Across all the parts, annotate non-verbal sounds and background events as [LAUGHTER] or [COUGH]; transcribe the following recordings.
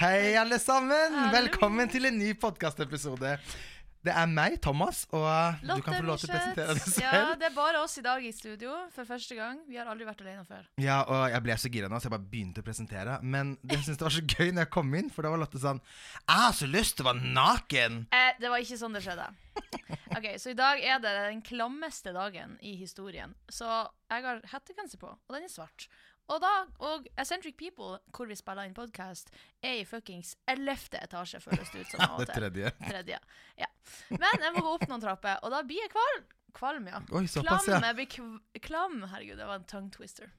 Hei, alle sammen! Velkommen til en ny podkastepisode. Det er meg, Thomas, og du kan få lov til å presentere deg selv. Ja, det er bare oss i dag i studio for første gang. Vi har aldri vært alene før. Ja, og jeg ble så gira nå, så jeg bare begynte å presentere. Men jeg syntes det var så gøy når jeg kom inn, for da var Lotte sånn Jeg har så lyst til å være naken! Eh, det var ikke sånn det skjedde. Ok, Så i dag er det den klammeste dagen i historien. Så jeg har hettegenser på, og den er svart. Og da, og Eccentric People, hvor vi spiller inn podkast, er i fuckings ellevte etasje, føles det ut som. [LAUGHS] Det tredje. Tredje. Ja. Men jeg må gå opp noen trapper, og da blir jeg kvalm. Kvalm, ja. Oi, såpass, Klam. Jeg blir kv klam. Herregud, det var en tongue twister.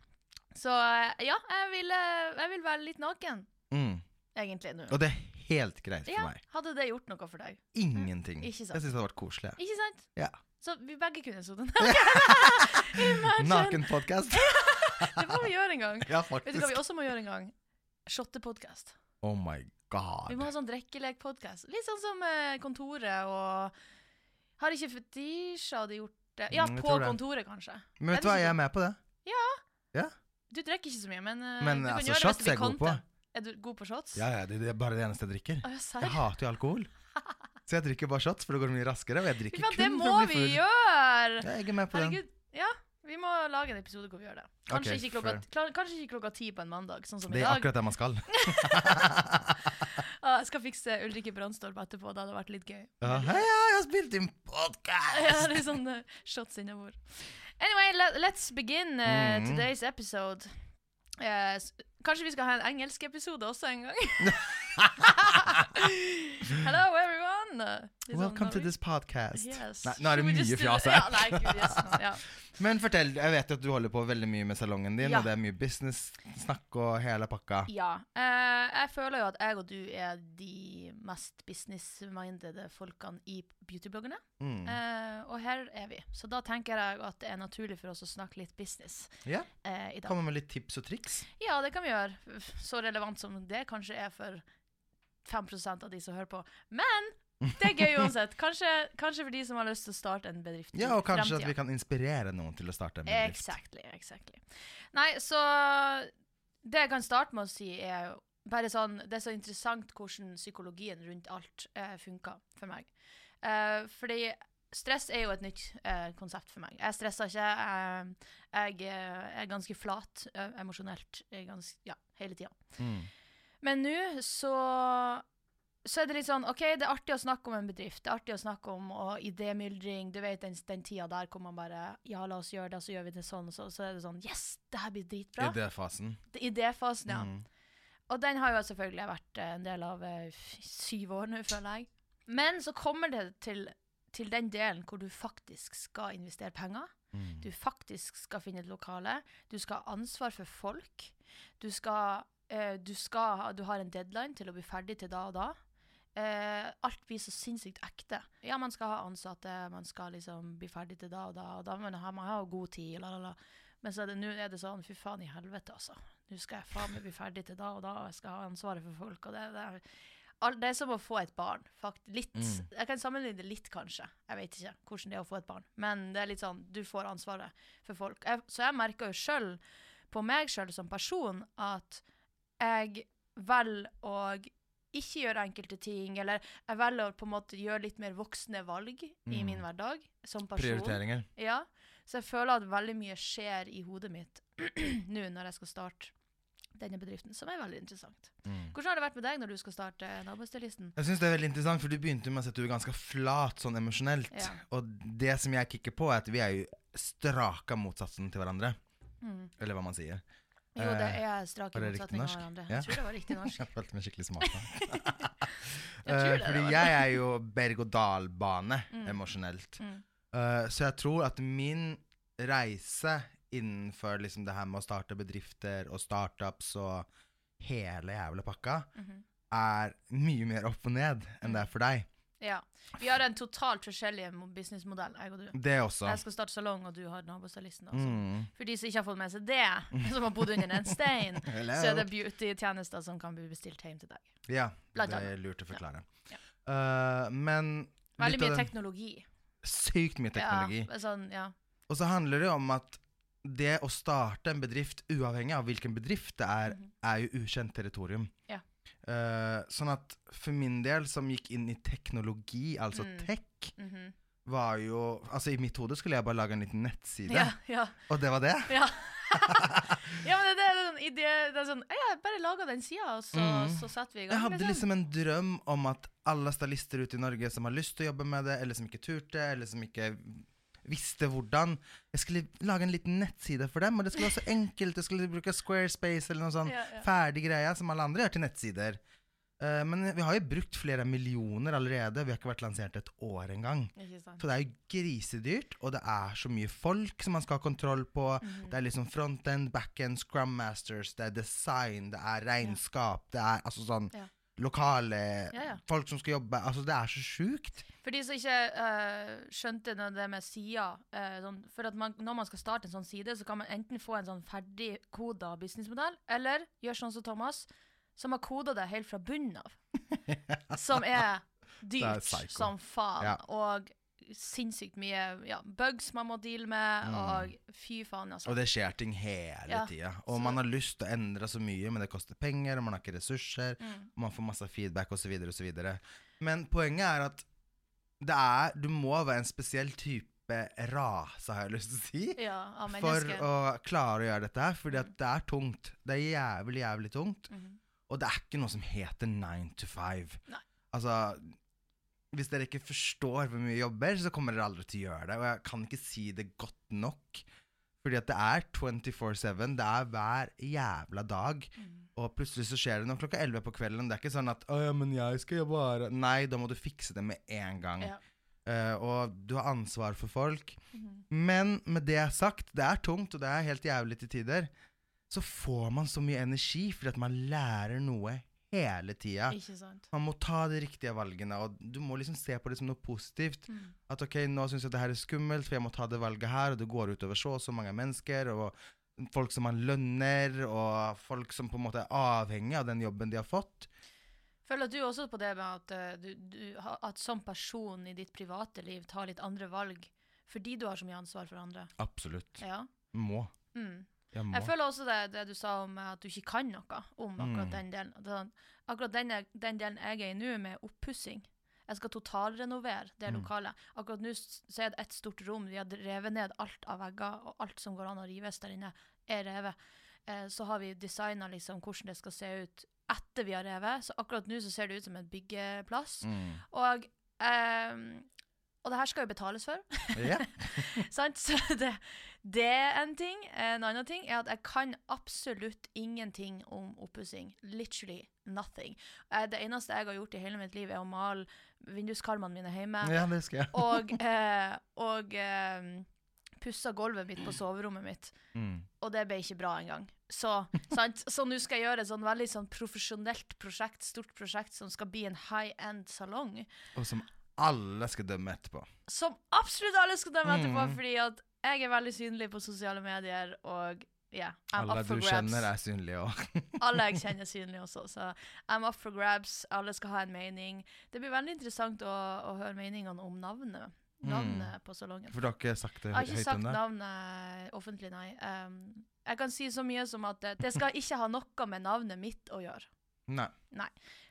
Så eh, ja, jeg vil, eh, jeg vil være litt naken, Mm. egentlig, nå. Og det er helt greit for Ja, meg. hadde det gjort noe for deg? Ingenting. Ikke Jeg syns det hadde vært koselig. Ikke sant? Ja. Så vi begge kunne sittet [LAUGHS] Nakenpodkast. [LAUGHS] [LAUGHS] Det må vi gjøre en gang. ja, Vet du hva vi også må gjøre en gang? Shottepodkast. Oh my god. Vi må ha sånn drikkelekpodkast. Litt sånn som eh, Kontoret og Har ikke Fetisha hadde gjort det? Ja, Mm, jeg på tror det. Kontoret, kanskje. Men vet du hva, jeg er med på det. Ja. Ja. Du drikker ikke så mye, men eh, Men, du kan altså, gjøre det shots hvis det er blir jeg god på. content. Er du god på shots? Ja, ja, det, det er bare det eneste jeg drikker. Å, ja, Jeg hater jo alkohol. [LAUGHS] Så jeg drikker bare shots, for det går mye raskere. Og jeg Fy drikker faen, det kun må for å bli vi full. gjøre! Ja, jeg er med på den. Herregud. Ja, vi må lage en episode hvor vi gjør det. Kanskje, okay, ikke, klokka, klar, kanskje ikke klokka ti på en mandag, sånn som Det er akkurat det man skal. [LAUGHS] Ah, jeg skal fikse Ulrikke Brandstorp etterpå. Det hadde vært litt gøy. Ja, hei, jeg har spilt inn Ja, podkast! litt sånn uh, shots innover. Anyway, let, let's begin uh, mm. today's episode. Eh, kanskje vi skal ha en engelsk episode også en gang? [LAUGHS] [LAUGHS] Hello, everyone! Uh, litt sånn Welcome to this podcast. Yes. Nei, nå er det Should mye just fjas her. Ja, nei, gud, yes, ja. [LAUGHS] Men fortell, jeg vet jo at du holder på veldig mye med salongen din, Ja. og det er mye business-snakk og hele pakka. Ja. eh, jeg føler jo at jeg og du er de mest business-minded folkene i beautybloggerne. Mm. Eh, og her er vi. Så da tenker jeg at det er naturlig for oss å snakke litt business Ja, eh, i dag. Komme med litt tips og triks. Ja, det kan vi gjøre. Så relevant som det kanskje er for 5% av de som hører på. Men det er gøy uansett. Kanskje, kanskje for de som har lyst til å starte en bedrift Ja, og kanskje at vi kan inspirere noen til å starte en bedrift. Exactly, exactly. Nei, så det jeg kan starte med å si, er bare sånn Det er så interessant hvordan psykologien rundt alt eh, funker for meg. Eh, fordi stress er jo et nytt eh, konsept for meg. Jeg stresser ikke. eh, jeg eh, er ganske flat eh, emosjonelt ganske, ja, hele tida. Mm. Men nå så så er det litt sånn OK, det er artig å snakke om en bedrift. Det er artig å snakke om og idémyldring. Du vet den, den tida der hvor man bare Ja, la oss gjøre det, så gjør vi det sånn. Så, så er det sånn Yes, det her blir dritbra. Idéfasen. Idéfasen, ja. Mm. Og den har jo selvfølgelig vært eh, en del av eh, syv år nå, føler jeg. Men så kommer det til, til den delen hvor du faktisk skal investere penger. Mm. Du faktisk skal finne et lokale. Du skal ha ansvar for folk. Du skal, eh, du skal Du har en deadline til å bli ferdig til da og da. Eh, alt blir så sinnssykt ekte. Ja, man skal ha ansatte, man skal liksom bli ferdig til da og da, og da man ha, man har jo god tid, la, la, la. Men så nå er det sånn, fy faen i helvete, altså. Nå skal jeg faen meg bli ferdig til da og da, og jeg skal ha ansvaret for folk, og det, det er all, det er som å få et barn. Fakt, litt. Mm. Jeg kan sammenligne det litt, kanskje. Jeg vet ikke hvordan det er å få et barn. Men det er litt sånn, du får ansvaret for folk. Jeg, så jeg merker jo sjøl, på meg sjøl som person, at jeg velger å ikke gjøre enkelte ting, eller jeg velger å på en måte gjøre litt mer voksne valg i Mm. min hverdag som person. Prioriteringer. Ja, så jeg føler at veldig mye skjer i hodet mitt [CLEARS THROAT] nå når jeg skal starte denne bedriften, som er veldig interessant. Mm. Hvordan har det vært med deg når du skal starte nabostylisten? Jeg synes det er veldig interessant, for du begynte med å si at du er ganske flat sånn emosjonelt. Ja. Og det som jeg kikker på, er at vi er jo straka motsatsen til hverandre. Mm. Eller hva man sier. Jo, det Eh, er strake motsetninger av hverandre. hverandre. Ja. Jeg tror det var riktig norsk. [LAUGHS] Jeg følte meg skikkelig smart. [LAUGHS] Jeg Eh, Fordi jeg er jo berg-og-dal-bane [LAUGHS] Mm. emosjonelt. Mm. Uh, så jeg tror at min reise innenfor liksom det her med å starte bedrifter og startups og hele jævla pakka, Mhm. er mye mer opp og ned enn det er for deg. Ja. Vi har en totalt forskjellig mo- businessmodell, jeg og du. Det også. Jeg skal starte salong, og du har nabostylisten. Altså. Mm. For de som ikke har fått med seg det, [LAUGHS] som har bodd under en stein, så er det beauty-tjenester som kan bli bestilt hjem til deg. Ja, Blant det er lurt å forklare. Ja. Eh, men Veldig mye teknologi. Sykt mye teknologi. Ja, sånn, ja. Og så handler det om at det å starte en bedrift, uavhengig av hvilken bedrift det er, Mhm. er jo ukjent territorium. Ja. Eh, sånn at for min del, som gikk inn i teknologi, altså Mm. tech, Mhm. var jo Altså, i mitt hode skulle jeg bare lage en liten nettside, ja, ja, og det var det. [LAUGHS] ja. ja, men det, det er sånn idé Det er sånn Ja, bare laga den sida, og så, Mm. så setter vi i gang. Jeg hadde liksom en drøm om at alle stylister ute i Norge som har lyst til å jobbe med det, eller som ikke turte, eller som ikke visste hvordan Jeg skulle lage en liten nettside for dem, og det skulle være så enkelt. Jeg skulle bruke Squarespace eller noe sånn Ja, ja. ferdig greie som alle andre gjør til nettsider. Uh, men vi har jo brukt flere millioner allerede. Vi har ikke vært lansert et år engang. Så det er jo grisedyrt, og det er så mye folk som man skal ha kontroll på. Mhm. Det er liksom frontend, backend, scrum masters, det er design, det er regnskap, det er altså sånn Ja. Lokale Ja, ja. folk som skal jobbe. Altså, det er så sjukt. For de som ikke uh, skjønte det med sider uh, sånn, For man, når man skal starte en sånn side, så kan man enten få en sånn ferdig koda businessmodell, eller gjøre sånn som Thomas, som har koda det helt fra bunnen av. [LAUGHS] Som er dyrt er som faen. Ja. Og sinnssykt mye ja, bugs man må deale med, Mm. og fy faen, altså. Og det skjer ting hele Ja, tida. Og så- man har lyst til å endre så mye, men det koster penger, og man har ikke ressurser. Mm. Man får masse feedback osv. osv. Men poenget er at det er Du må være en spesiell type rase, har jeg lyst til å si. Ja, For å klare å gjøre dette her. Fordi at det er tungt. Det er jævlig, jævlig tungt. Mhm. Og det er ikke noe som heter nine to five. Nei. Altså Hvis dere ikke forstår hvor mye vi jobber, så kommer dere aldri til å gjøre det. Og jeg kan ikke si det godt nok. Fordi at det er 24-7. Det er hver jævla dag. Mm. Og plutselig så skjer det noe klokka 11 på kvelden. Det er ikke sånn at 'Å ja, men jeg skal jobbe her'. Nei, da må du fikse det med en gang. Ja. Uh, og du har ansvar for folk. Mhm. Men med det sagt, det er tungt, og det er helt jævlig til tider. Så får man så mye energi fordi at man lærer noe hele tida. Man må ta de riktige valgene, og du må liksom se på det som noe positivt. Mm. At ok, nå syns jeg det her er skummelt, for jeg må ta det valget her, og det går utover så og så mange mennesker, og folk som man lønner, og folk som på en måte er avhengig av den jobben de har fått. Føler du også på det med at, eh, du, du, at som person i ditt private liv tar litt andre valg fordi du har så mye ansvar for andre? Absolutt. Ja. Må. Mm. Jeg. Jeg føler også det, det du sa om at du ikke kan noe om akkurat Mm. den delen. Sånn, Akkurat den, den delen jeg er i nå, med oppussing. Jeg skal totalrenovere det Mm. lokalet. Akkurat nå så er det et stort rom. Vi har revet ned alt av vegger, og alt som går an å rives der inne, er revet. Eh, så har vi designa liksom hvordan det skal se ut etter vi har revet. Så akkurat nå så ser det ut som en byggeplass. Mm. Og, ehm, og det her skal jo betales for. [LAUGHS] Sant? Så det, det er en ting. En annen ting er at jeg kan absolutt ingenting om oppussing. Literally nothing. Eh, Det eneste jeg har gjort i hele mitt liv, er å male vinduskarmene mine hjemme. ja, det skal jeg. Og, eh, og eh, pussa gulvet mitt på soverommet mitt. Mm. Og det ble ikke bra engang. Så sant? Så nå skal jeg gjøre et sånn veldig sånn profesjonelt prosjekt, stort prosjekt, som skal bli en high end salong. Og som alle skal dømme etterpå. Som absolutt alle skal dømme etterpå, Mm. fordi at jeg er veldig synlig på sosiale medier, og yeah, I'm Alle up for du kjenner, er synlige òg. [LAUGHS] Alle jeg [LAUGHS] kjenner er synlige også, så I'm up for grabs. Alle skal ha en mening. Det blir veldig interessant å, å høre meningene om navnet. Navnet på salongen. For du har ikke sagt det Jeg har ikke sagt navnet offentlig, nei. Um, jeg kan si så mye som at det, det skal ikke ha noe med navnet mitt å gjøre. Nei.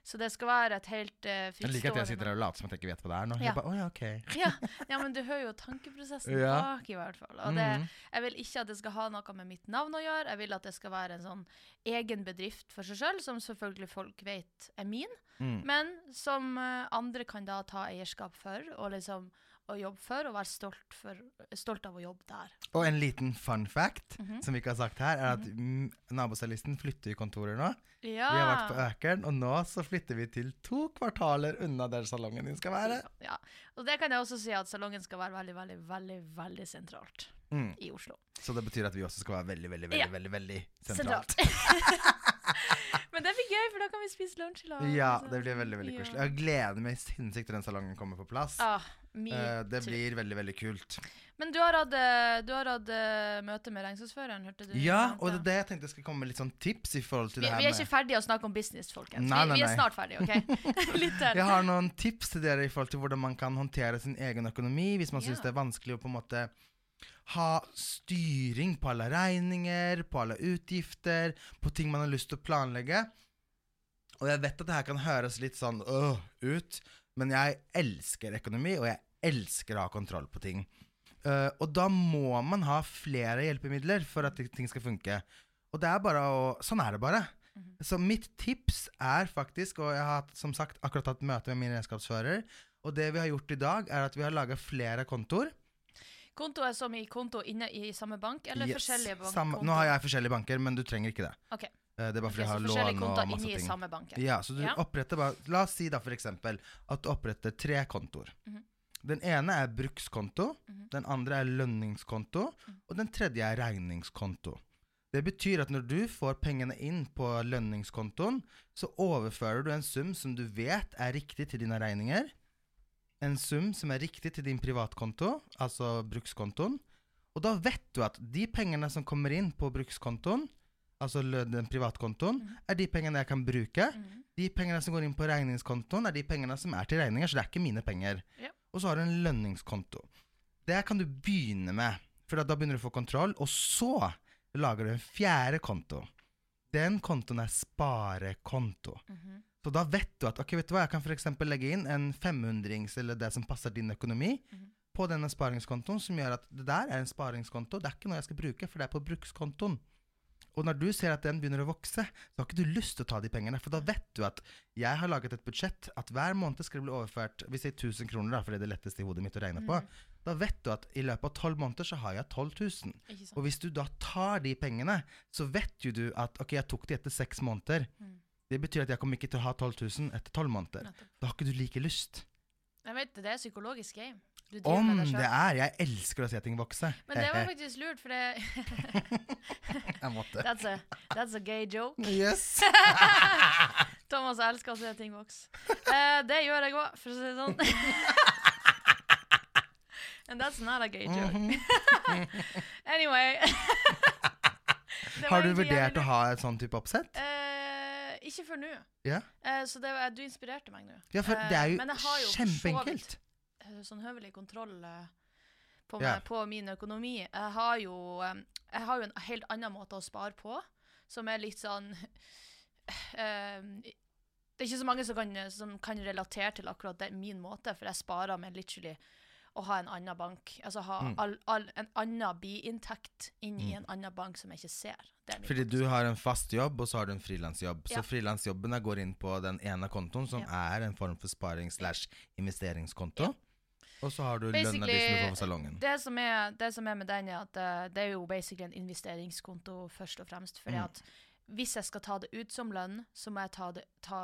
Så det skal være et helt uh, Jeg liker at jeg sitter her og later som at jeg ikke vet hva det er nå. Ja. Bare, å ja, ok. [LAUGHS] ja, ja, men du hører jo tankeprosessen Ja. bak, i hvert fall. Og det, Mhm. jeg vil ikke at det skal ha noe med mitt navn å gjøre. Jeg vil at det skal være en sånn egen bedrift for seg sjøl, som selvfølgelig folk vet er min, Mm. men som uh, andre kan da ta eierskap for, og liksom å jobbe for, og være stolt, for, stolt av å jobbe der. Og en liten fun fact Mhm. som vi ikke har sagt her, er at mm, nabostylisten flytter i kontorer nå. Ja. Vi har vært på Økeren, og nå så flytter vi til to kvartaler unna der salongen din skal være. Ja. Og det kan jeg også si at salongen skal være veldig, veldig, veldig veldig sentralt Mm. i Oslo. Så det betyr at vi også skal være veldig, veldig, veldig, Ja. veldig, veldig sentralt. [LAUGHS] [LAUGHS] Men det blir gøy, for da kan vi spise lunsj i lag. Ja, liksom. det blir veldig, veldig koselig. Jeg gleder meg sinnssykt til den salongen kommer på plass. Ah, Eh, det blir veldig, veldig kult. Men du har hatt, eh, du har hatt eh, møte med regnskapsføreren, hørte du? Ja, og det er det jeg tenkte jeg skulle komme med litt sånn tips i forhold til vi, det her vi er ikke ferdige å snakke om business, folkens. Nei, vi, nei, vi er snart ferdige, OK? [LAUGHS] [LAUGHS] Litt til. Jeg har noen tips til dere i forhold til hvordan man kan håndtere sin egen økonomi hvis man Ja. syns det er vanskelig å på en måte ha styring på alle regninger, på alle utgifter, på ting man har lyst til å planlegge. Og jeg vet at det her kan høres litt sånn øh ut, men jeg elsker økonomi, og jeg elsker å ha kontroll på ting. Uh, og da må man ha flere hjelpemidler for at ting skal funke. Og det er bare å Sånn er det bare. Så mitt tips er faktisk, og jeg har som sagt akkurat hatt møte med min regnskapsfører, og det vi har gjort i dag, er at vi har laga flere kontoer. Konto er som i konto inne i samme bank, eller Yes, forskjellige bank samme- Nå har jeg forskjellige banker, men du trenger ikke det. Ok. Eh, Det er bare fordi fordi jeg har lån og masse ting. samme bank. Ja, så du Ja. oppretter bare La oss si da for eksempel at du oppretter tre kontoer. Mhm. Den ene er brukskonto, Mhm. den andre er lønningskonto, og den tredje er regningskonto. Det betyr at når du får pengene inn på lønningskontoen, så overfører du en sum som du vet er riktig til dine regninger. En sum som er riktig til din privatkonto, altså brukskontoen. Og da vet du at de pengene som kommer inn på brukskontoen, altså den privatkontoen, mm. er de pengene jeg kan bruke. Mm. De pengene som går inn på regningskontoen, er de pengene som er til regninger, så det er ikke mine penger. Yep. Og så har du en lønningskonto. Det kan du begynne med, for da begynner du å få kontroll. Og så lager du en fjerde konto. Den kontoen er sparekonto. Mhm. Så da vet du at ok, vet du hva, jeg kan f.eks. legge inn en 500-rings eller det som passer din økonomi, mm. på denne sparingskontoen, som gjør at det der er en sparingskonto. Det er ikke noe jeg skal bruke, for det er på brukskontoen. Og når du ser at den begynner å vokse, så har ikke du lyst til å ta de pengene. For da vet du at jeg har laget et budsjett, at hver måned skal det bli overført Vi sier 1000 kroner, da, for det er det letteste i hodet mitt å regne på. Mhm. Da vet du at i løpet av tolv måneder så har jeg 12 000. Og hvis du da tar de pengene, så vet jo du at ok, jeg tok de etter seks måneder. Mm. Det betyr at jeg kommer ikke til å ha 12 000 etter tolv måneder. Da har ikke du like lyst. Jeg vet det, det er psykologisk game. Om det er! Jeg elsker å se ting vokse. Men det var [LAUGHS] faktisk lurt, for det [LAUGHS] Jeg måtte. that's, a, that's a gay joke. Yes! [LAUGHS] Thomas elsker å se ting vokse. Uh, det gjør jeg òg, for å si det sånn. And that's not a gay joke. Mhm. Anyway. Har du vurdert å ha et sånn type oppsett? Eh, ikke for nå. Ja. Eh, så det du inspirerte meg nå. Ja, for Eh, det er jo men jeg har jo kjempeenkelt. eh, sånn høvelig kontroll eh, på, Ja. meg, på min økonomi. Jeg har, jo, eh, jeg har jo en helt annen måte å spare på, som er litt sånn [LAUGHS] eh, Det er ikke så mange som kan, som kan relatere til akkurat det, min måte, for jeg sparer med literally å ha en annen bank. Altså ha Mm. all, all, en annen biinntekt inn i Mm. en annen bank som jeg ikke ser. Fordi du har en fast jobb, og så har du en frilansjobb. Ja. Så frilansjobbene går inn på den ene kontoen, som er en form for sparing slash investeringskonto. Ja. Og så har du lønna di som du får salongen. Det som, er, det som er med den, er at eh, det er jo basically en investeringskonto først og fremst. Fordi Mm. at hvis jeg skal ta det ut som lønn, så må jeg ta, det, ta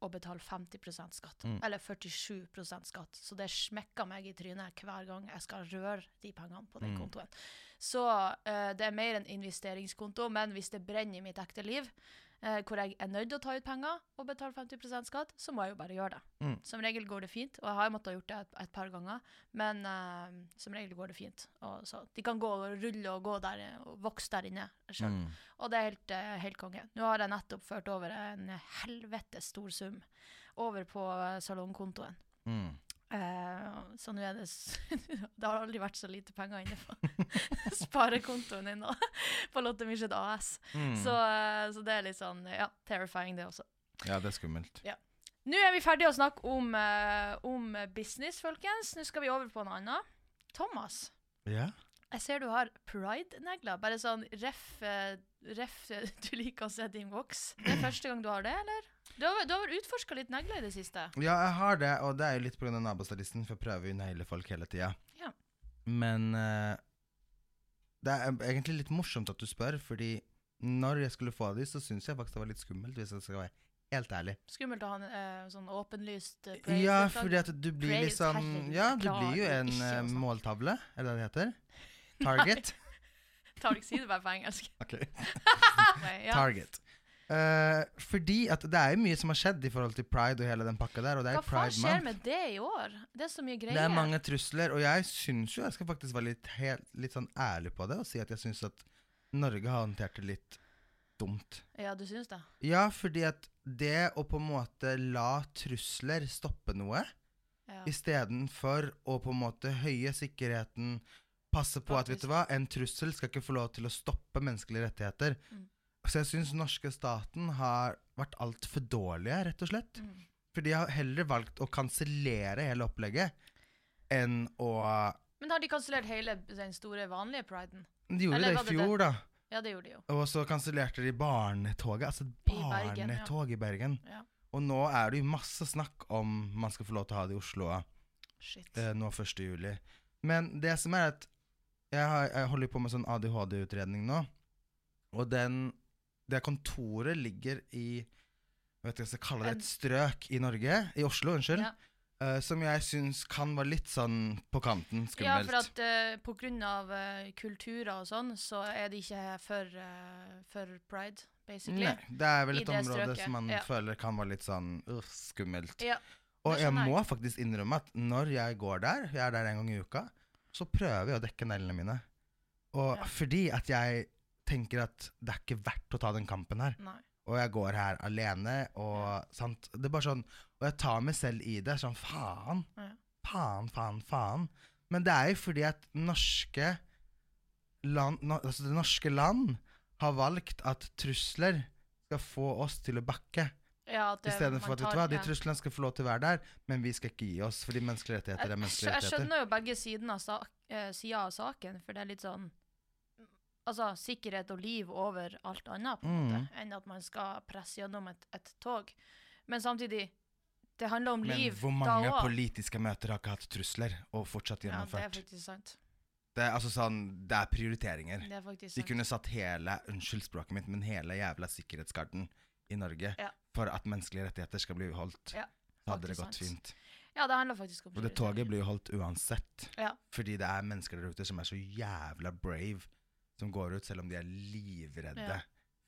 og betale 50% skatt. Mm. Eller 47% skatt. Så det smekker meg i trynet hver gang jeg skal røre de pengene på den Mm. kontoen. Så uh, det er mer en investeringskonto, men hvis det brenner i mitt ekte liv, hvor jeg er nødt til å ta ut penger og betale 50% skatt, så må jeg jo bare gjøre det. Mm. Som regel går det fint, og jeg har måttet ha gjort det et, et par ganger, men eh, som regel går det fint. Og så de kan gå og rulle og gå der og vokse der inne sjøl. Mm. Og det er helt, eh, helt konge. Nå har jeg nettopp ført over en helvetes stor sum over på eh, salongkontoen. Mm. Eh, så nå er det [LAUGHS] Det har aldri vært så lite penger inne på [LAUGHS] sparekontoen din nå, [LAUGHS] på Lotte Michelet AS. Mm. Så, eh, så det er litt sånn, ja, terrifying det også. Ja, det er skummelt. Nå er vi ferdige å snakke om, uh, om business, folkens. Nå skal vi over på noe annet. Thomas, Ja. jeg ser du har pride-negler. Bare sånn ref, ref du liker å se din voks. Det er første gang du har det, eller? Du har, du har utforska litt negler i det siste? Ja, jeg har det, og det er jo litt pga. nabostylisten, for jeg prøver jo å naile folk hele tida. Ja. Men uh, det er egentlig litt morsomt at du spør, fordi når jeg skulle få de, så syns jeg faktisk det var litt skummelt, hvis jeg skal være helt ærlig. Skummelt å ha en eh, sånn åpenlyst uh, praise Ja, fordi at du blir Praise, liksom herregud, Ja, du klar, blir jo en eh, snakke. måltavle, er det det heter? [LAUGHS] Target? Tar sier si det bare på engelsk? Ok. [LAUGHS] Nei, ja. Target. Eh, fordi at det er jo mye som har skjedd i forhold til pride og hele den pakka der, er Hva faen skjer med det i år? Det er så mye greier. Det er mange trusler, og jeg syns jo Jeg skal faktisk være litt, helt, litt sånn ærlig på det og si at jeg syns at Norge har håndtert det litt dumt. Ja, du syns det? Ja, fordi at det å på en måte la trusler stoppe noe, Ja. istedenfor å på en måte høye sikkerheten, passe på at vet du hva, en trussel skal ikke få lov til å stoppe menneskelige rettigheter. Mm. Så jeg syns norske staten har vært altfor dårlige, rett og slett. Mm. For de har heller valgt å kansellere hele opplegget enn å Men har de kansellert hele den store, vanlige priden? De gjorde Eller det i i det fjor, da. Ja, det gjorde de jo. Og så kansellerte de barnetoget. Altså I Bergen, barnetog i Bergen. Ja. Og nå er det jo masse snakk om man skal få lov til å ha det i Oslo Shit. eh, nå 1. juli. Men det som er at jeg, har, jeg holder på med sånn ADHD-utredning nå, og den det kontoret ligger i vet ikke hva jeg skal kalle det, et strøk i Norge, i Oslo, unnskyld, Ja. uh, som jeg syns kan være litt sånn på kanten skummelt. Ja, for at uh, på grunn av uh, kulturer og sånn, så er det ikke for, for pride, basically. Nei, det er vel et område strøket, som man ja. føler kan være litt sånn skummelt. Ja, Og jeg. må faktisk innrømme at når jeg går der, jeg er der en gang i uka, så prøver jeg å dekke neglene mine. Og Ja. fordi at jeg tenker at det er ikke verdt å ta den kampen her. nei. Og jeg går her alene, og sant Det er bare sånn Og jeg tar meg selv i det. Sånn faen. Ja. Faen, faen, faen. Men det er jo fordi at norske land, no, altså det norske land har valgt at trusler skal få oss til å bakke. Ja, Istedenfor at tar- hva, de truslene skal få lov til å være der, men vi skal ikke gi oss, fordi menneskelige rettigheter er menneskelige jeg skjønner jo begge sidene av, sak, uh, sider av saken, for det er litt sånn Altså sikkerhet og liv over alt annet, på en Mm. måte, enn at man skal presse gjennom et, et tog. Men samtidig, det handler om Men liv hvor mange da politiske møter har ikke hatt trusler, og fortsatt gjennomført? Ja, det er faktisk sant. det, er altså sånn, det er prioriteringer. Det er faktisk De sant. kunne satt hele unnskyld språket mitt, men hele jævla sikkerhetsgarden i Norge Ja. for at menneskelige rettigheter skal bli holdt. Ja, hadde det gått sant. fint. Ja, det handler faktisk om Og det toget blir jo holdt uansett. Ja. Fordi det er mennesker der ute som er så jævla brave, som går ut selv om de er livredde Ja.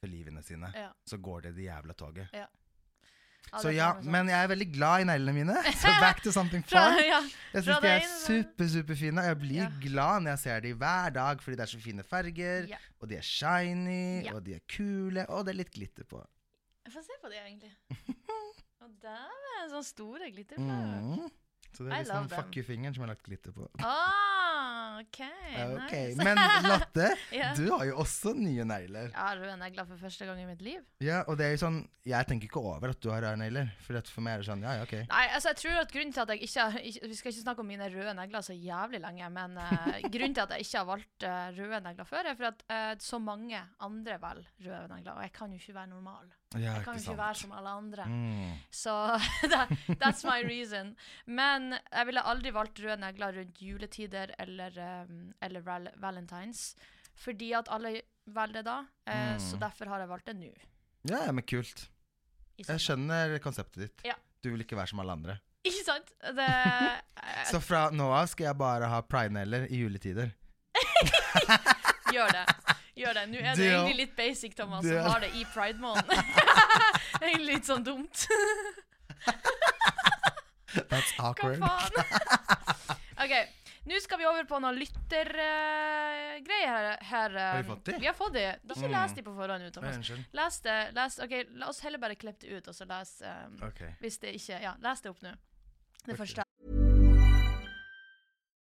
for livene sine. Ja. Så går det det jævla toget. Ja, Så ja, men jeg er veldig glad i neglene mine. [LAUGHS] Så back to something fun. Jeg syns de er super, superfine. og Jeg blir glad når jeg ser de hver dag, fordi det er så fine farger. Og de er shiny, og de er kule, og det er litt glitter på. Jeg får se på de, egentlig. [LAUGHS] Og der er en sånn store glitterflagg. Mm. Så det I er liksom love fuck you-fingeren som jeg har lagt glitter på. Ah, OK. okay. nice. Men Latte, [LAUGHS] yeah. du har jo også nye negler. Har røde negler for første gang i mitt liv. Ja, og det er jo sånn Jeg tenker ikke over at du har røde negler. For for meg er det sånn, ja, ja, ok. Nei, altså jeg tror at grunnen til at jeg ikke, har Vi skal ikke snakke om mine røde negler så jævlig lenge, men uh, [LAUGHS] grunnen til at jeg ikke har valgt uh, røde negler før, er for at uh, så mange andre velger røde negler, og jeg kan jo ikke være normal. Ja, Jeg kan jo ikke være som alle andre. Mm. Så [LAUGHS] that, that's my reason. Men jeg ville aldri valgt røde negler rundt juletider eller, um, eller val valentines. Fordi at alle velger det da, Uh, Mm. så derfor har jeg valgt det nå. Ja, men kult. Jeg skjønner konseptet ditt. Ja. Du vil ikke være som alle andre. Ikke sant? Det, uh, [LAUGHS] Så fra nå av skal jeg bare ha pride-negler i juletider. [LAUGHS] Gjør det. Gjør det. Nå er det egentlig litt basic, Thomas, som har det i pride-måneden. [LAUGHS] egentlig litt sånn dumt. That's Hva awkward. faen? [LAUGHS] OK, nå skal vi over på noen lyttergreier her. her Har vi um, fått de? Vi har fått de. Da skal Mm. lese de på forhånd. Thomas. Les det. Les, ok, La oss heller bare klippe det ut, og så les um, okay. Hvis det ikke Ja, les det opp nå. Det okay. første.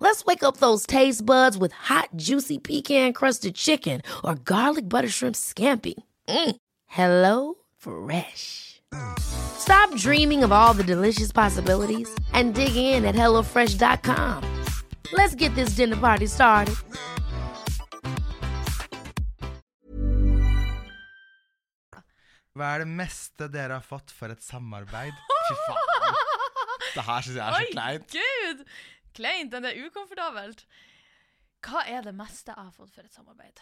Let's wake up those taste buds with hot, juicy pecan-crusted chicken or garlic butter shrimp scampi. Mm. Hello Fresh. Stop dreaming of all the delicious possibilities and dig in at HelloFresh.com. Let's get this dinner party started. Hva er det meste dere har fått for et samarbeid? Fy faen. [LAUGHS] Det her syns jeg er så Oi, kleint. gud! Kleint, den er ukomfortabelt. Hva er det meste jeg har fått for et samarbeid?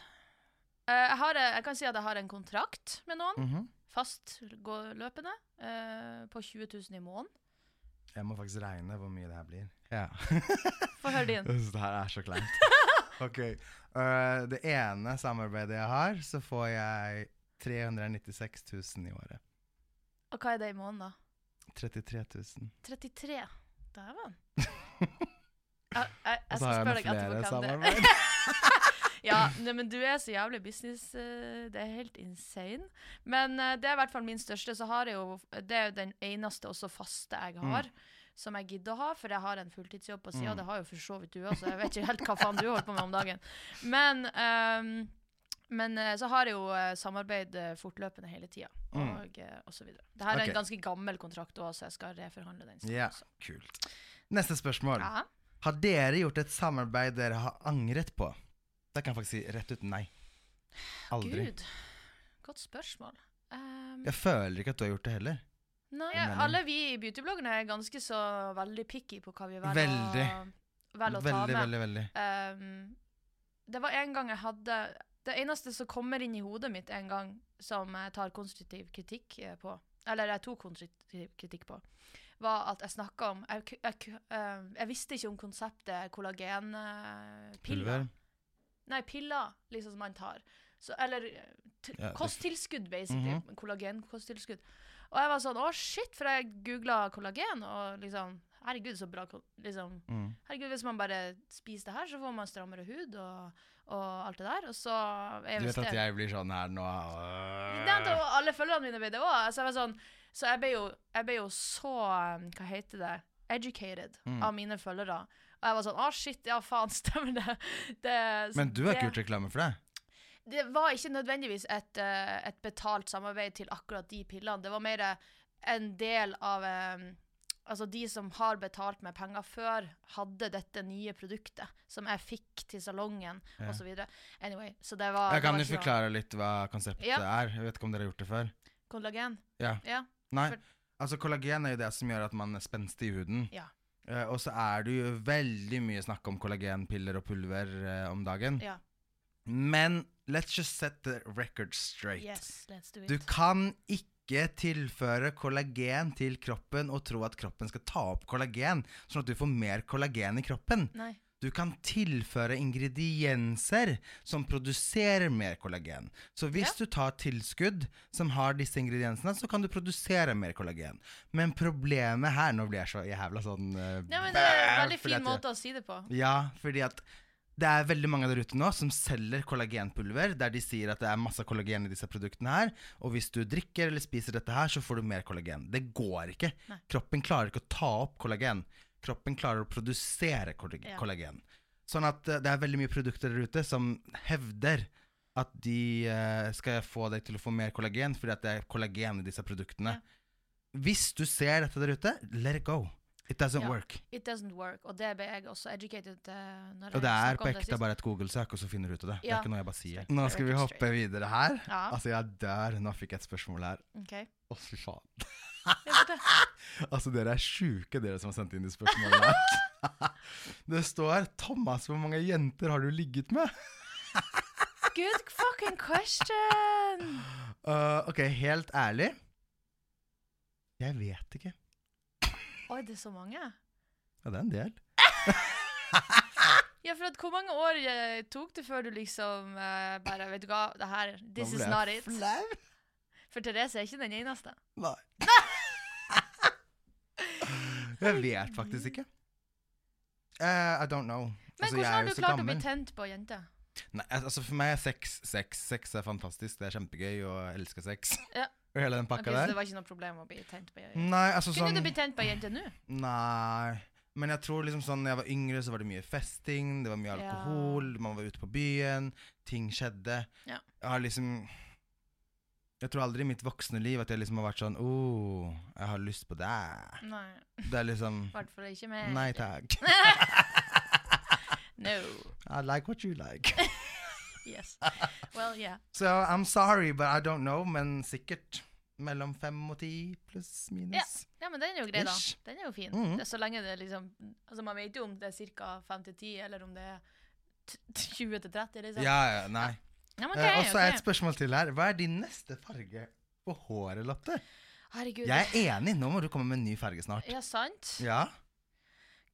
Eh, jeg, har, eh, jeg kan si at jeg har en kontrakt med noen, Mhm. fast løpende, eh, på 20 000 i måneden. Jeg må faktisk regne hvor mye det her blir. Ja. [LAUGHS] Få høre din. Det her er så kleint. [LAUGHS] Ok. Uh, det ene samarbeidet jeg har, så får jeg 396 000 i året. Og hva er det i måneden, da? 33 000. 33. Dæven. [LAUGHS] Jeg, jeg, jeg skal spørre deg etterpå flere det er. [LAUGHS] ja, nei, men du er så jævlig business eh, Det er helt insane. Men eh, det er i hvert fall min største. Så har jeg jo Det er jo den eneste også faste jeg har. Som jeg gidder å ha, for jeg har en fulltidsjobb på sida. Mm. Det har jo for så vidt du også. jeg vet ikke helt hva faen du holder på med om dagen. Men, um, men eh, så har jeg jo samarbeid fortløpende hele tida, Mm. og, og så videre. Det her er en ganske gammel kontrakt òg, så jeg skal reforhandle den. Ja, også. kult. Neste spørsmål. Ja. Har dere gjort et samarbeid dere har angret på? Da kan jeg faktisk si rett ut nei. Aldri. Gud. Godt spørsmål. Um, Jeg føler ikke at du har gjort det heller. Nei, alle vi i beautybloggene er ganske så veldig picky på hva vi velger Veldig. å, velger å ta Veldig, med. veldig, veldig. Um, det var en gang jeg hadde Det eneste som kommer inn i hodet mitt en gang som jeg tar konstruktiv kritikk eh, på, eller jeg tok konstruktiv kritikk på, var at jeg snakka om jeg, jeg, eh, jeg visste ikke om konseptet kollagenpiller. Nei, piller liksom som man tar. Så, eller Ja, kosttilskudd, basically. Mhm. Kollagenkosttilskudd. Og jeg var sånn å shit, for jeg googla kollagen, og liksom Herregud, så bra liksom, Mm. Herregud, hvis man bare spiser det her, så får man strammere hud og, og alt det der. Og så Du vet at jeg blir sånn her nå det var alle følgerne mine ble det òg. Så, jeg var sånn, så jeg ble jo, jeg ble jo så um, Hva heter det? Educated Mm. av mine følgere. Og jeg var sånn Å, shit, ja, faen, [LAUGHS] stemmer det? det Men du har ikke gjort reklame for det? det var ikke nødvendigvis et, eh, et betalt samarbeid til akkurat de pillene. Det var mer en del av Altså, de som har betalt meg penger før, hadde dette nye produktet som jeg fikk til salongen, Ja. videre. Anyway, så det var Jeg kan jo forklare litt hva konseptet Ja. er. Jeg vet ikke om dere har gjort det før? Kollagen. Ja. Ja. Nei. For- Altså, kollagen er jo det som gjør at man er spenstig i huden. Ja. Uh, og så er det jo veldig mye snakk om kollagenpiller og pulver uh, om dagen. ja. Men let's just set the record straight. Yes, let's do it. Du kan ikke tilføre kollagen til kroppen og tro at kroppen skal ta opp kollagen, sånn at du får mer kollagen i kroppen. Nei. Du kan tilføre ingredienser som produserer mer kollagen. Så hvis du tar tilskudd som har disse ingrediensene, så kan du produsere mer kollagen. Men problemet her Nå blir jeg så jævla sånn uh, Ja, men det er en veldig fin måte å si det på. Ja, fordi at det er veldig mange der ute nå som selger kollagenpulver, der de sier at det er masse kollagen i disse produktene her, og hvis du drikker eller spiser dette her, så får du mer kollagen. Det går ikke. Nei. Kroppen klarer ikke å ta opp kollagen. Kroppen klarer å produsere kollag Ja. kollagen. Sånn at eh, det er veldig mye produkter der ute som hevder at de eh, skal få deg til å få mer kollagen fordi det er kollagen i disse produktene. Hvis du ser dette der ute, let it go. It doesn't Ja. work. It doesn't work. Og det ble jeg også educated uh, når Og det er på ekte bare et Google-søk, og så finner du ut av det. Det er ikke noe jeg bare sier. Nå skal vi hoppe videre her. Ja. Altså, jeg dør. Nå fikk jeg et spørsmål her. OK. Å, fy faen. [LAUGHS] [LAUGHS] Altså, dere er sjuke, dere som har sendt inn de spørsmålene. [LAUGHS] det står 'Thomas, hvor mange jenter har du ligget med?' Good fucking question! Uh, ok, helt ærlig Jeg vet ikke. Oi, det er så mange. Ja, det er en del. Ja, for at hvor mange år eh, tok det før du liksom eh, bare Vet du hva, det her This is not it. Flau. For Therese er ikke den eneste. Nei. [LAUGHS] jeg vet faktisk ikke. Eh, I don't know. Men Altså, hvordan er har jo du så klart å gammel. bli tent på jenter? Nei, altså For meg er sex sex. Sex er fantastisk. Det er kjempegøy, og jeg elsker sex. Ja. Og hele den pakka så der. det var ikke noe problem å bli tent på jenter? Nei, altså Kunne sånn du bli tent på ei jente nå? Nei. Men jeg tror liksom sånn Når jeg var yngre, så var det mye festing, det var mye Ja. alkohol, man var ute på byen, ting skjedde. Ja. Jeg har liksom Jeg tror aldri i mitt voksne liv at jeg liksom har vært sånn oh, jeg har lyst på deg. Nei. Det er liksom I hvert fall ikke mer Nei takk. [LAUGHS] No. I like what you like. [LAUGHS] Yes. Well, yeah. [LAUGHS] So I'm sorry, but I don't know. Men sikkert mellom fem og ti pluss minus. Ja, men den er jo grei, da. Den er jo fin. Det er så lenge det liksom Altså, man vet jo om det er ca. 5 til 10, eller om det er t- t- 20 til 30, liksom. Ja, ja, nei. Ja, men Eh, ok, og så er ok. et spørsmål til her. Hva er din neste farge på håret, Lotte? Herregud. Jeg er enig. Nå må du komme med en ny farge snart. Ja, sant? Ja.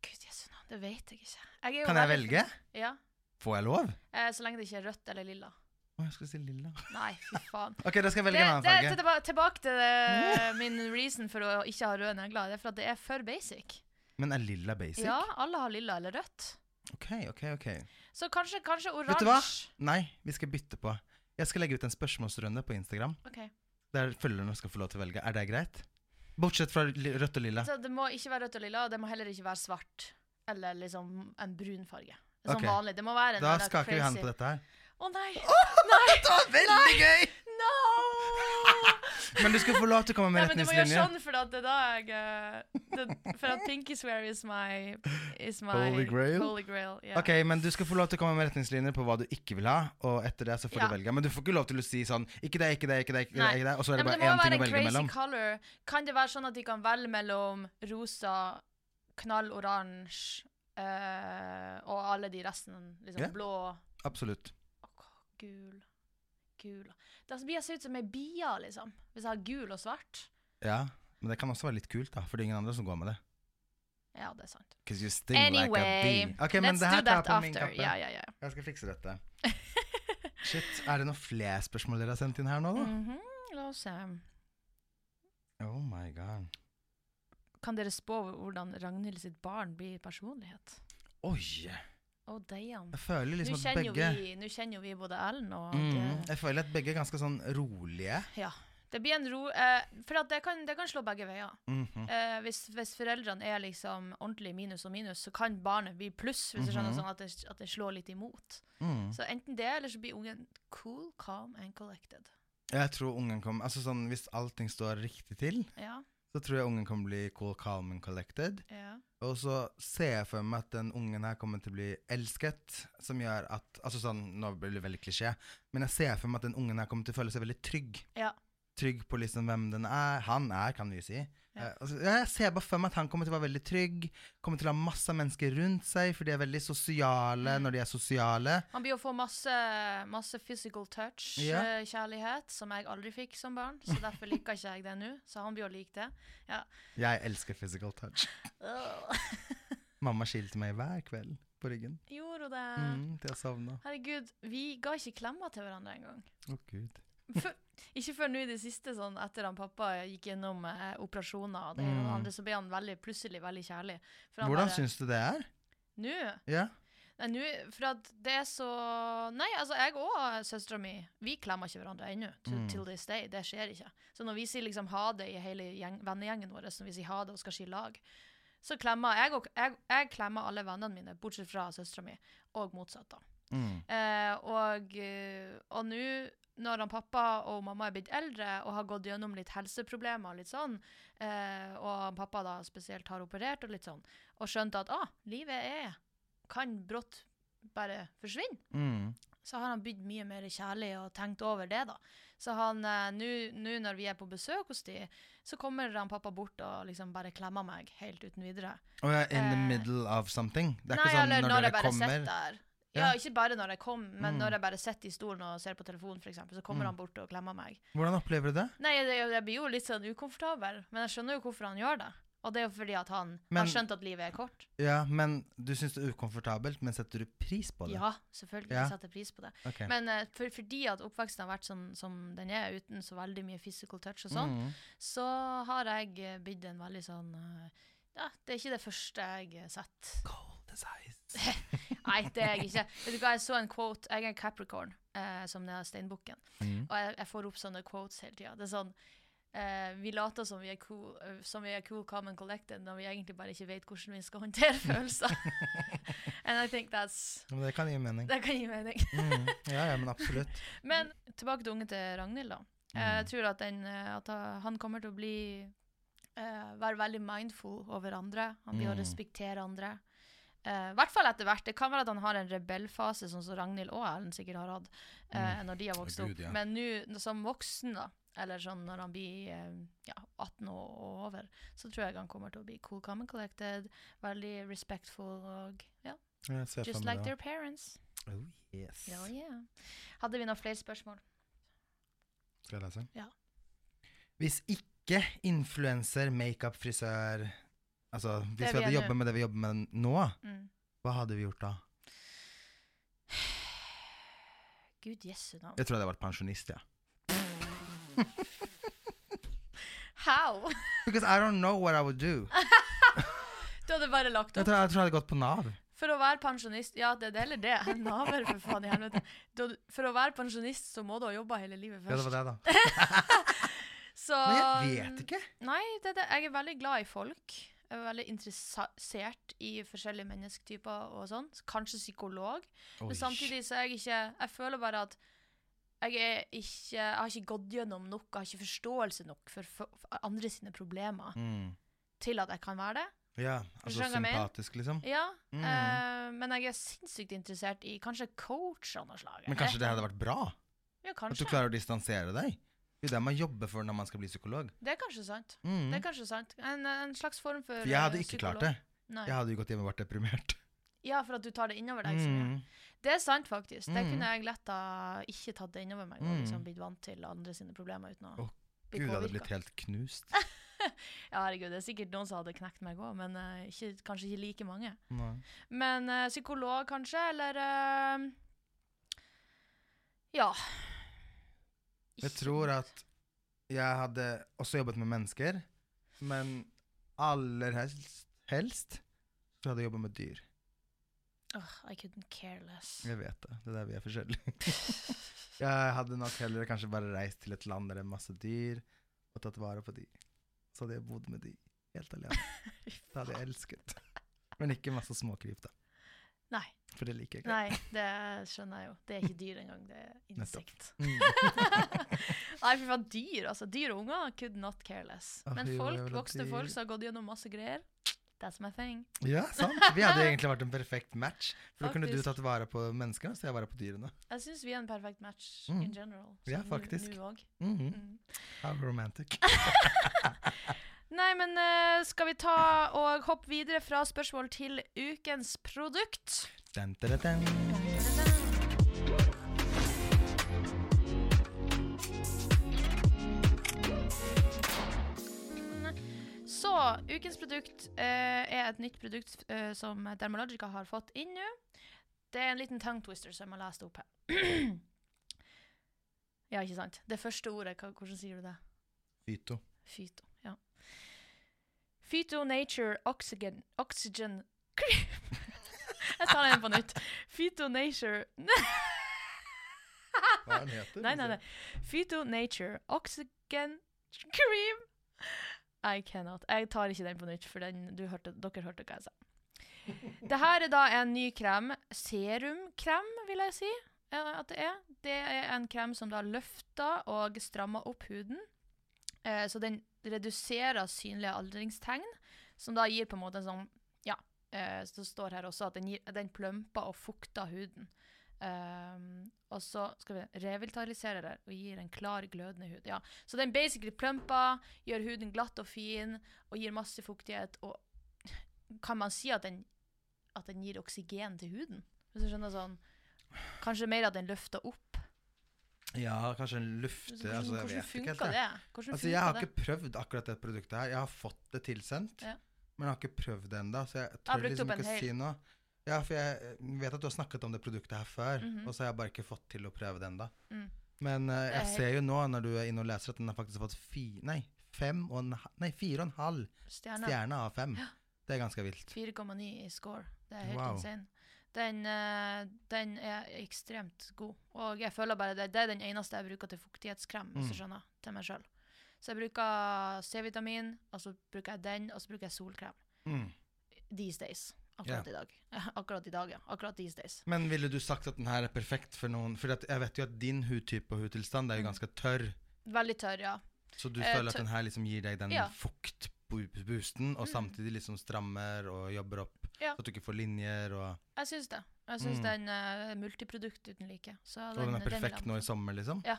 Gud, jesu navn, det vet jeg ikke. Jeg Kan jeg velge? Ja. Får jeg lov? Eh, så lenge det ikke er rødt eller lilla. Å, jeg skulle si lilla. Nei, fy faen. [LAUGHS] Ok, da skal jeg velge Det, en annen farge. Det, tilba- tilbake til det, min reason for å ikke ha røde negler. Det er for at det er for basic. Men er lilla basic? Ja, alle har lilla eller rødt. Ok, ok, ok. Så kanskje, kanskje Vet du hva? Nei, vi skal bytte på. Jeg skal legge ut en spørsmålsrunde på Instagram. Ok. Der følgerne skal få lov til å velge. Er det greit? Bortsett fra rødt og lilla. Så det må ikke være rødt og lilla, og det må heller ikke være svart. Eller liksom en brun farge. Som okay. vanlig. Det må være en Da skaker vi hendene på dette her. Å [LAUGHS] nei! Det var veldig gøy! No! [LAUGHS] Men du skal få lov til å komme Nei, med men du må gjøre sånn, for at det da jeg eh, det, For at pinky swear is my Is my Holy grail? Holy grail yeah. Ok, men du skal få lov til å komme med retningslinjer på hva du ikke vil ha, og etter det så får Ja. du velge. Men du får ikke lov til å si sånn Ikke det, ikke det, ikke det, ikke det, ikke det og så er det Nei, bare én ting å velge crazy mellom. color. Kan det være sånn at de kan velge mellom rosa, knalloransje uh, og alle de resten? Liksom yeah. blå Absolutt. Gul. Gul. Da blir jeg se ut som ei bie, liksom. Hvis jeg har gul og svart. Ja, men det kan også være litt kult, da, for det er ingen andre som går med det. Ja, det er sant. sting like a bee. Okay, let's do that after. kappe. Ja, ja, ja. Jeg skal fikse dette. [LAUGHS] Shit, er det noen flere spørsmål dere har sendt inn her nå, da? Mhm, La oss se. Oh my god. Kan dere spå hvordan Ragnhild sitt barn blir personlighet? Oi! Å, damn. Jeg føler liksom at begge nå kjenner jo vi både Ellen og mm, Jeg føler at begge er ganske sånn rolige. Ja. Det blir en ro... Eh, for det kan, det kan slå begge veier. Mhm. Eh, hvis, hvis foreldrene er liksom ordentlig minus og minus, så kan barnet bli pluss, hvis du skjønner Mhm. sånn at det, at det slår litt imot. Mm. Så enten det, eller så blir ungen cool, calm and collected. Jeg tror ungen kommer Altså sånn Hvis allting står riktig til, Ja, så tror jeg ungen kan bli cool, calm and collected. ja. Og så ser jeg for meg at den ungen her kommer til å bli elsket, som gjør at Altså sånn, nå blir det veldig klisjé, men jeg ser for meg at den ungen her kommer til å føle seg veldig trygg. Ja. Trygg på liksom hvem den er. Han er, kan vi si. Ja. Eh, altså, jeg ser bare for meg at han kommer til å være veldig trygg, kommer til å ha masse mennesker rundt seg, for de er veldig sosiale Mm. når de er sosiale. Han blir å få masse, masse physical touch, Ja. eh, som jeg aldri fikk som barn. Så derfor liker ikke jeg det nå. Så han blir å like det. Jeg elsker physical touch. [LAUGHS] Mamma skilte meg hver kveld på ryggen. Gjorde hun det? Mm, til jeg sovna. Herregud, vi ga ikke klemmer til hverandre engang. Å, gud. Før- Ikke før nå i det siste, sånn etter han pappa gikk gjennom eh, operasjoner og det ene og det Mm. andre, så ble han veldig, plutselig veldig kjærlig. For han Hvordan bare- syns du det er? Nå? Ja? Nei, nå For at det er så Nei, altså, jeg og søstera mi, vi klemmer ikke hverandre ennå. Til, Mm. This day. Det skjer ikke. Så når vi sier liksom ha det i hele gjeng, vennegjengen vår, når vi sier ha det og skal skille lag, så klemmer jeg og jeg, jeg klemmer alle vennene mine, bortsett fra søstera mi, og motsatt, da. Mm. Eh, og eh, og nå, når han pappa og mamma er blitt eldre og har gått gjennom litt helseproblemer, og litt sånn, eh, og han pappa da spesielt har operert og litt sånn, og skjønt at ah, livet er, kan brått bare forsvinne, Mm. så har han blitt mye mer kjærlig og tenkt over det, da. Så han, eh, nå nå når vi er på besøk hos de, så kommer han pappa bort og liksom bare klemmer meg helt uten videre. Og yeah, in the Eh, middle of something? Det er Nei, ikke sånn eller når, når, jeg bare kommer sitter der. Ja, ikke bare når jeg kom, men Mm. når jeg bare sitter i stolen og ser på telefonen, for eksempel, så kommer Mm. han bort og klemmer meg. Hvordan opplever du det? Nei, jeg, jeg blir jo litt sånn ukomfortabel, men jeg skjønner jo hvorfor han gjør det. Og det er jo fordi at han Men- har skjønt at livet er kort. Ja, men du syns det er ukomfortabelt, men setter du pris på det? Ja, selvfølgelig. Ja. Jeg setter pris på det. Ok. Men eh, for, fordi at oppveksten har vært sånn som den er, uten så veldig mye physical touch og sånn, Mm. så har jeg eh, blitt en veldig sånn eh, Ja, det er ikke det første jeg eh, setter. Cold as ice. [LAUGHS] Nei, det er jeg ikke. Vet du hva, jeg så en quote. Jeg er en Capricorn, eh, som det er steinbukken. Mm. Og jeg, jeg får opp sånne quotes hele tida. Det er sånn eh, Vi later som vi er cool, eh, som vi er cool, calm and collected, når vi egentlig bare ikke vet hvordan vi skal håndtere [LAUGHS] følelser. [LAUGHS] And I think that's Men det kan gi mening. Det kan gi mening. Mm. Ja, ja, men absolutt. Men tilbake til unge til Ragnhild, da. Jeg tror at, den, eh, at han kommer til å bli uh, Være veldig mindful over andre. Han blir å Mm. respektere andre. Eh, I hvert fall etter hvert. Det kan være at han har en rebellfase, sånn som Ragnhild og Ellen sikkert har hatt Mm. når de har vokst Gud, opp. ja. Men nå som voksen, da, eller sånn når han blir eh, ja, 18 og, og over, så tror jeg han kommer til å bli cool, common collected, veldig respectful og ja, just like their parents. Oh, yes. Ja, yeah. Hadde vi noen flere spørsmål? Skal jeg lese? Ja. Hvis ikke influenser, makeup, frisør Altså, hvis vi er hadde jobbet med det vi jobber med nå, Mm. hva hadde vi gjort da? Gud jesu navn. Jeg tror jeg hadde vært pensjonist, ja. How? Because I don't know what I would do. [LAUGHS] Du hadde bare lagt Jeg opp tror jeg, tror jeg hadde gått på Nav. For å være pensjonist Ja, det er det eller det. [LAUGHS] Naver, for faen i helvete. Du- For å være pensjonist så må du ha jobba hele livet først. Ja, det var det, da. [LAUGHS] Så Men jeg vet ikke. Nei, det, er det. jeg er veldig glad i folk. Jeg er veldig interessert i forskjellige mennesketyper og sånn. Kanskje psykolog. Oi. Men samtidig så er jeg ikke Jeg føler bare at jeg er ikke Jeg har ikke gått gjennom nok, jeg har ikke forståelse nok for, for, andre sine problemer Mm. til at jeg kan være det. Ja, altså sympatisk, liksom. Ja, Mm. eh, men jeg er sinnssykt interessert i kanskje coach av noe slag. Men kanskje det hadde vært bra? Ja, At du klarer å distansere deg? Det er det man jobber for når man skal bli psykolog. Det er kanskje sant. Mm. Det er kanskje sant. En, en slags form for For jeg hadde eh, ikke psykolog. klart det. Nei. Jeg hadde jo gått hjem og vært deprimert. Ja, for at du tar det innover deg. Mm. Det er sant, faktisk. Det Mm. kunne jeg lett ha ikke tatt det innover meg og Mm. liksom blitt vant til andre sine problemer uten å oh, bli Gud, jeg hadde påvirka. blitt helt knust. [LAUGHS] Ja, herregud, det er sikkert noen som hadde knekt meg òg, men uh, ikke, kanskje ikke like mange. Nei. Men uh, psykolog, kanskje, eller uh, Ja. Jeg tror at jeg hadde også jobbet med mennesker, men aller helst, helst så hadde jeg jobbet med dyr. Oh, I couldn't care less. Jeg vet det. Det er der vi er forskjellige. [LAUGHS] jeg hadde nok heller kanskje bare reist til et land der det er masse dyr, og tatt vare på de. Så hadde jeg bodd med de helt alene. [LAUGHS] Det hadde jeg elsket. Men ikke masse småkryp, da. Nei. For det liker jeg ikke. Nei, det skjønner jeg jo. Det er ikke dyr engang, det er [LAUGHS] insekt. Mm. [LAUGHS] Nei, for faen, dyr, altså. Dyr og unger could not care less. Men folk, vokste voksne folk som har gått gjennom masse greier, that's my thing. Ja, sant. Vi hadde egentlig vært en perfekt match. For da kunne du tatt vare på menneskene, så jeg vare på dyrene. Jeg syns vi er en perfekt match Mm. in general. Ja, så nå- faktisk. Mm -hmm. How romantic. [LAUGHS] Nei, men uh, skal vi ta og hoppe videre fra spørsmål til ukens produkt? Dun, dun, dun. Så ukens produkt uh, er et nytt produkt uh, som Dermalogica har fått inn nå. Det er en liten tongue twister som jeg har lest opp her. [CLEARS THROAT] ja, ikke sant? Det første ordet, hvordan sier du det? Fyto. Fyto, ja. Fyto Nature Oxygen Oxygen Cream. [LAUGHS] jeg tar den på nytt. Fyto Nature Hva er den [LAUGHS] heter? Nei, nei, nei. Fyto Nature Oxygen Cream. I cannot. Jeg tar ikke den på nytt, for den, du hørte, dere hørte hva jeg sa. [LAUGHS] Det her er da en ny krem. Serumkrem, vil jeg si eh, at det er. Det er en krem som da løfter og strammer opp huden. Eh, så den reduserer synlige aldringstegn, som da gir på en måte sånn Ja, eh, så det står her også at den, gir, den plumper og fukter huden. Um, og så skal vi revitalisere det og gir en klar, glødende hud. Ja. Så den basically plumper, gjør huden glatt og fin og gir masse fuktighet. Og kan man si at den, at den gir oksygen til huden? Hvis du skjønner sånn Kanskje mer at den løfter opp. Ja, kanskje en lufte altså, Jeg hvordan vet funka jeg. det? Hvordan Altså, jeg har ikke prøvd akkurat det produktet her. Jeg har fått det tilsendt, Ja. men jeg har ikke prøvd det ennå, så jeg tør brukt liksom ikke hel. si noe. Ja, for jeg eh, vet at du har snakket om det produktet her før, Mhm. og så har jeg bare ikke fått til å prøve det ennå. Mm. Men uh, jeg ser jo nå, når du er inne og leser, at den har faktisk fått fi, nei, fem og en, nei, fire og en halv stjerne av fem. Det er ganske vilt. 4,9 i score. Det er helt Wow. insane. Den, eh, den er ekstremt god. Og jeg føler bare det, det er den eneste jeg bruker til fuktighetskrem, hvis du Mm. skjønner, til meg sjøl. Så jeg bruker C-vitamin, og så bruker jeg den, og så bruker jeg solkrem. Mm. These days. Akkurat i dag. [LAUGHS] Akkurat i dag, ja. Akkurat these days. Men ville du sagt at den her er perfekt for noen? For jeg vet jo at din hudtype og hudtilstand er jo Mm. ganske tørr. Veldig tørr, ja. Så du Eh, føler at den her liksom gir deg den Ja. fuktboosten, og Mm. samtidig liksom strammer og jobber opp, Ja. så at du ikke får linjer og Jeg syns det. Jeg syns Mm. den er multiprodukt uten like. Så Og den er perfekt den nå i sommer, liksom? Ja,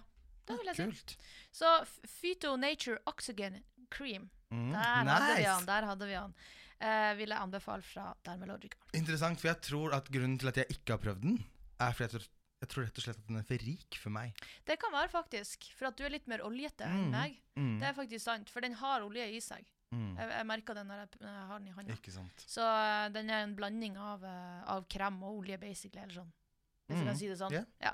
det vil jeg si. Så Phyto Nature Oxygen Cream. Mm. Der hadde vi Nice. han. Der hadde vi han. Uh, vil jeg anbefale fra Dermalogica. Interessant, for jeg tror at grunnen til at jeg ikke har prøvd den, er fordi jeg tror, jeg tror rett og slett at den er for rik for meg. Det kan være faktisk, for at du er litt mer oljete enn Mm. meg. Mm. Det er faktisk sant, for den har olje i seg. Mm. Jeg, jeg merker det når jeg, når jeg har den i hånda. Ikke sant. Så uh, den er en blanding av, uh, av krem og olje, basically, eller sånn. Hvis jeg Mm. kan si det sånn. Yeah. Ja.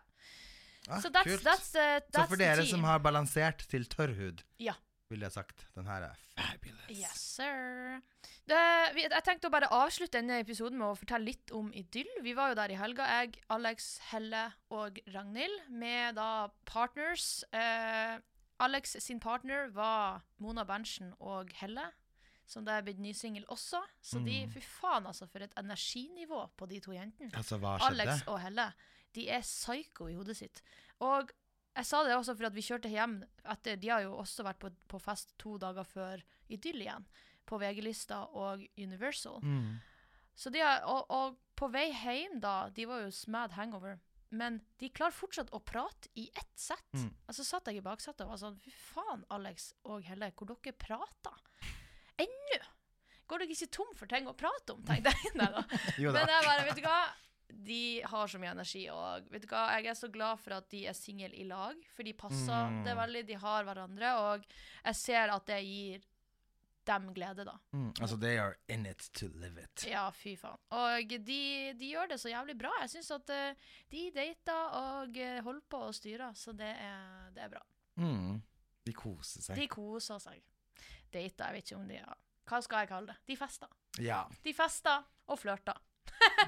Ah, Så that's, kult. that's, uh, Så for dere som har balansert til tørr hud, Ja. ville jeg sagt den her er fabulous. Yes, sir. Det, vi, jeg tenkte å bare avslutte denne episoden med å fortelle litt om Idyll. Vi var jo der i helga, jeg, Alex, Helle og Ragnhild, med da partners. Eh, Alex sin partner var Mona Berntsen og Helle, som det er blitt ny singel også. Så de, Mm. fy faen altså, for et energinivå på de to jentene. Altså? Alex og Helle, de er psycho i hodet sitt. Og jeg sa det også for at vi kjørte hjem etter De har jo også vært på, på fest to dager før Idyll igjen, på VG-lista og Universal. Mm. Så de har, og, og på vei hjem, da De var jo smad hangover. Men de klarer fortsatt å prate i ett sett. Mm. Altså satt jeg i baksetet og var sånn Fy faen, Alex og Helle, hvor dere prater. Ennå! Går dere ikke tom for ting å prate om, tenkte jeg. [LAUGHS] Nei [LAUGHS] da. Men jeg bare, vet du hva? De har så mye energi, og vet du hva? jeg er så glad for at de er single i lag. For de passer Mm. det veldig, de har hverandre, og jeg ser at det gir dem glede, da. Mm. Altså, they are in it to live it. Ja, fy faen. Og de, de gjør det så jævlig bra. Jeg syns at uh, de dater og eh, holder på og styrer, så det er, det er bra. Mm. De koser seg. De koser seg. Dater, jeg vet ikke om de har Hva skal jeg kalle det? De fester. Ja. De fester og flørter.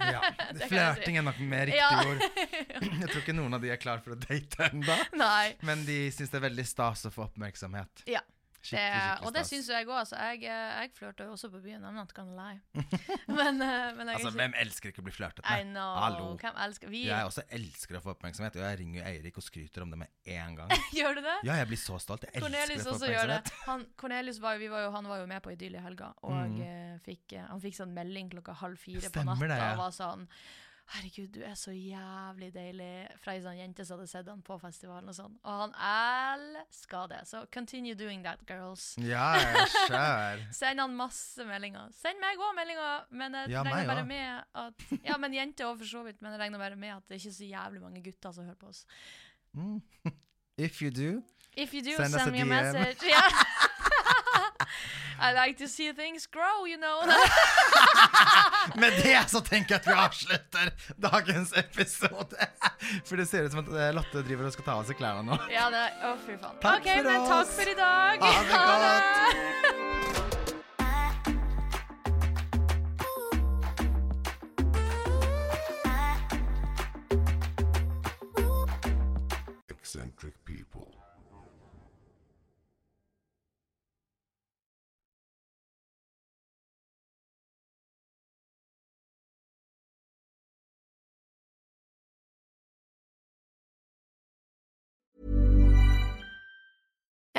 ja. [LAUGHS] Flørting er nok mer riktig Ja. ord. [LAUGHS] Jeg tror ikke noen av de er klar for å date ennå. Men de syns det er veldig stas å få oppmerksomhet. Ja. Skikkelig, skikkelig og det syns jeg òg. Altså, jeg, eh, jeg flørta jo også på byen. I'm not gonna lie. [LAUGHS] men, eh, men Altså, ikke hvem elsker ikke å bli flørtet I med? know. Hallo. Hvem elsker Vi Jeg også elsker å få oppmerksomhet, og jeg ringer jo Eirik og skryter om det med en gang. [LAUGHS] Gjør du det? Ja, jeg blir så stolt. Jeg elsker Cornelius å få oppmerksomhet. Han, Cornelius var, jo- vi var jo, han var jo med på Idyll i helga, og Mhm. eh, fikk, han fikk sånn melding klokka halv fire på Stemmer natta det, ja. og var sånn Herregud, du er så jævlig deilig. Fra ei sånn jente som hadde sett han på festivalen og sånn. Og han elska det. Så continue doing that, girls. Ja, jeg. [LAUGHS] Send han masse meldinger. Send meg òg meldinger, men jeg Ja, regner meg bare med at Ja, men jenter òg, for så vidt. Men jeg regner bare med at det er ikke så jævlig mange gutter som hører på oss. Mm. [LAUGHS] If you do If you do, Send send, us a DM. message. [LAUGHS] Yeah. I like to see things grow, you know. [LAUGHS] [LAUGHS] Med det så tenker jeg at vi avslutter dagens episode. [LAUGHS] For det ser ut som at eh, Lotte driver og skal ta av seg klærne nå. ja, det Å, fy faen. Takk okay, for men oss. takk for i dag. Ha det det.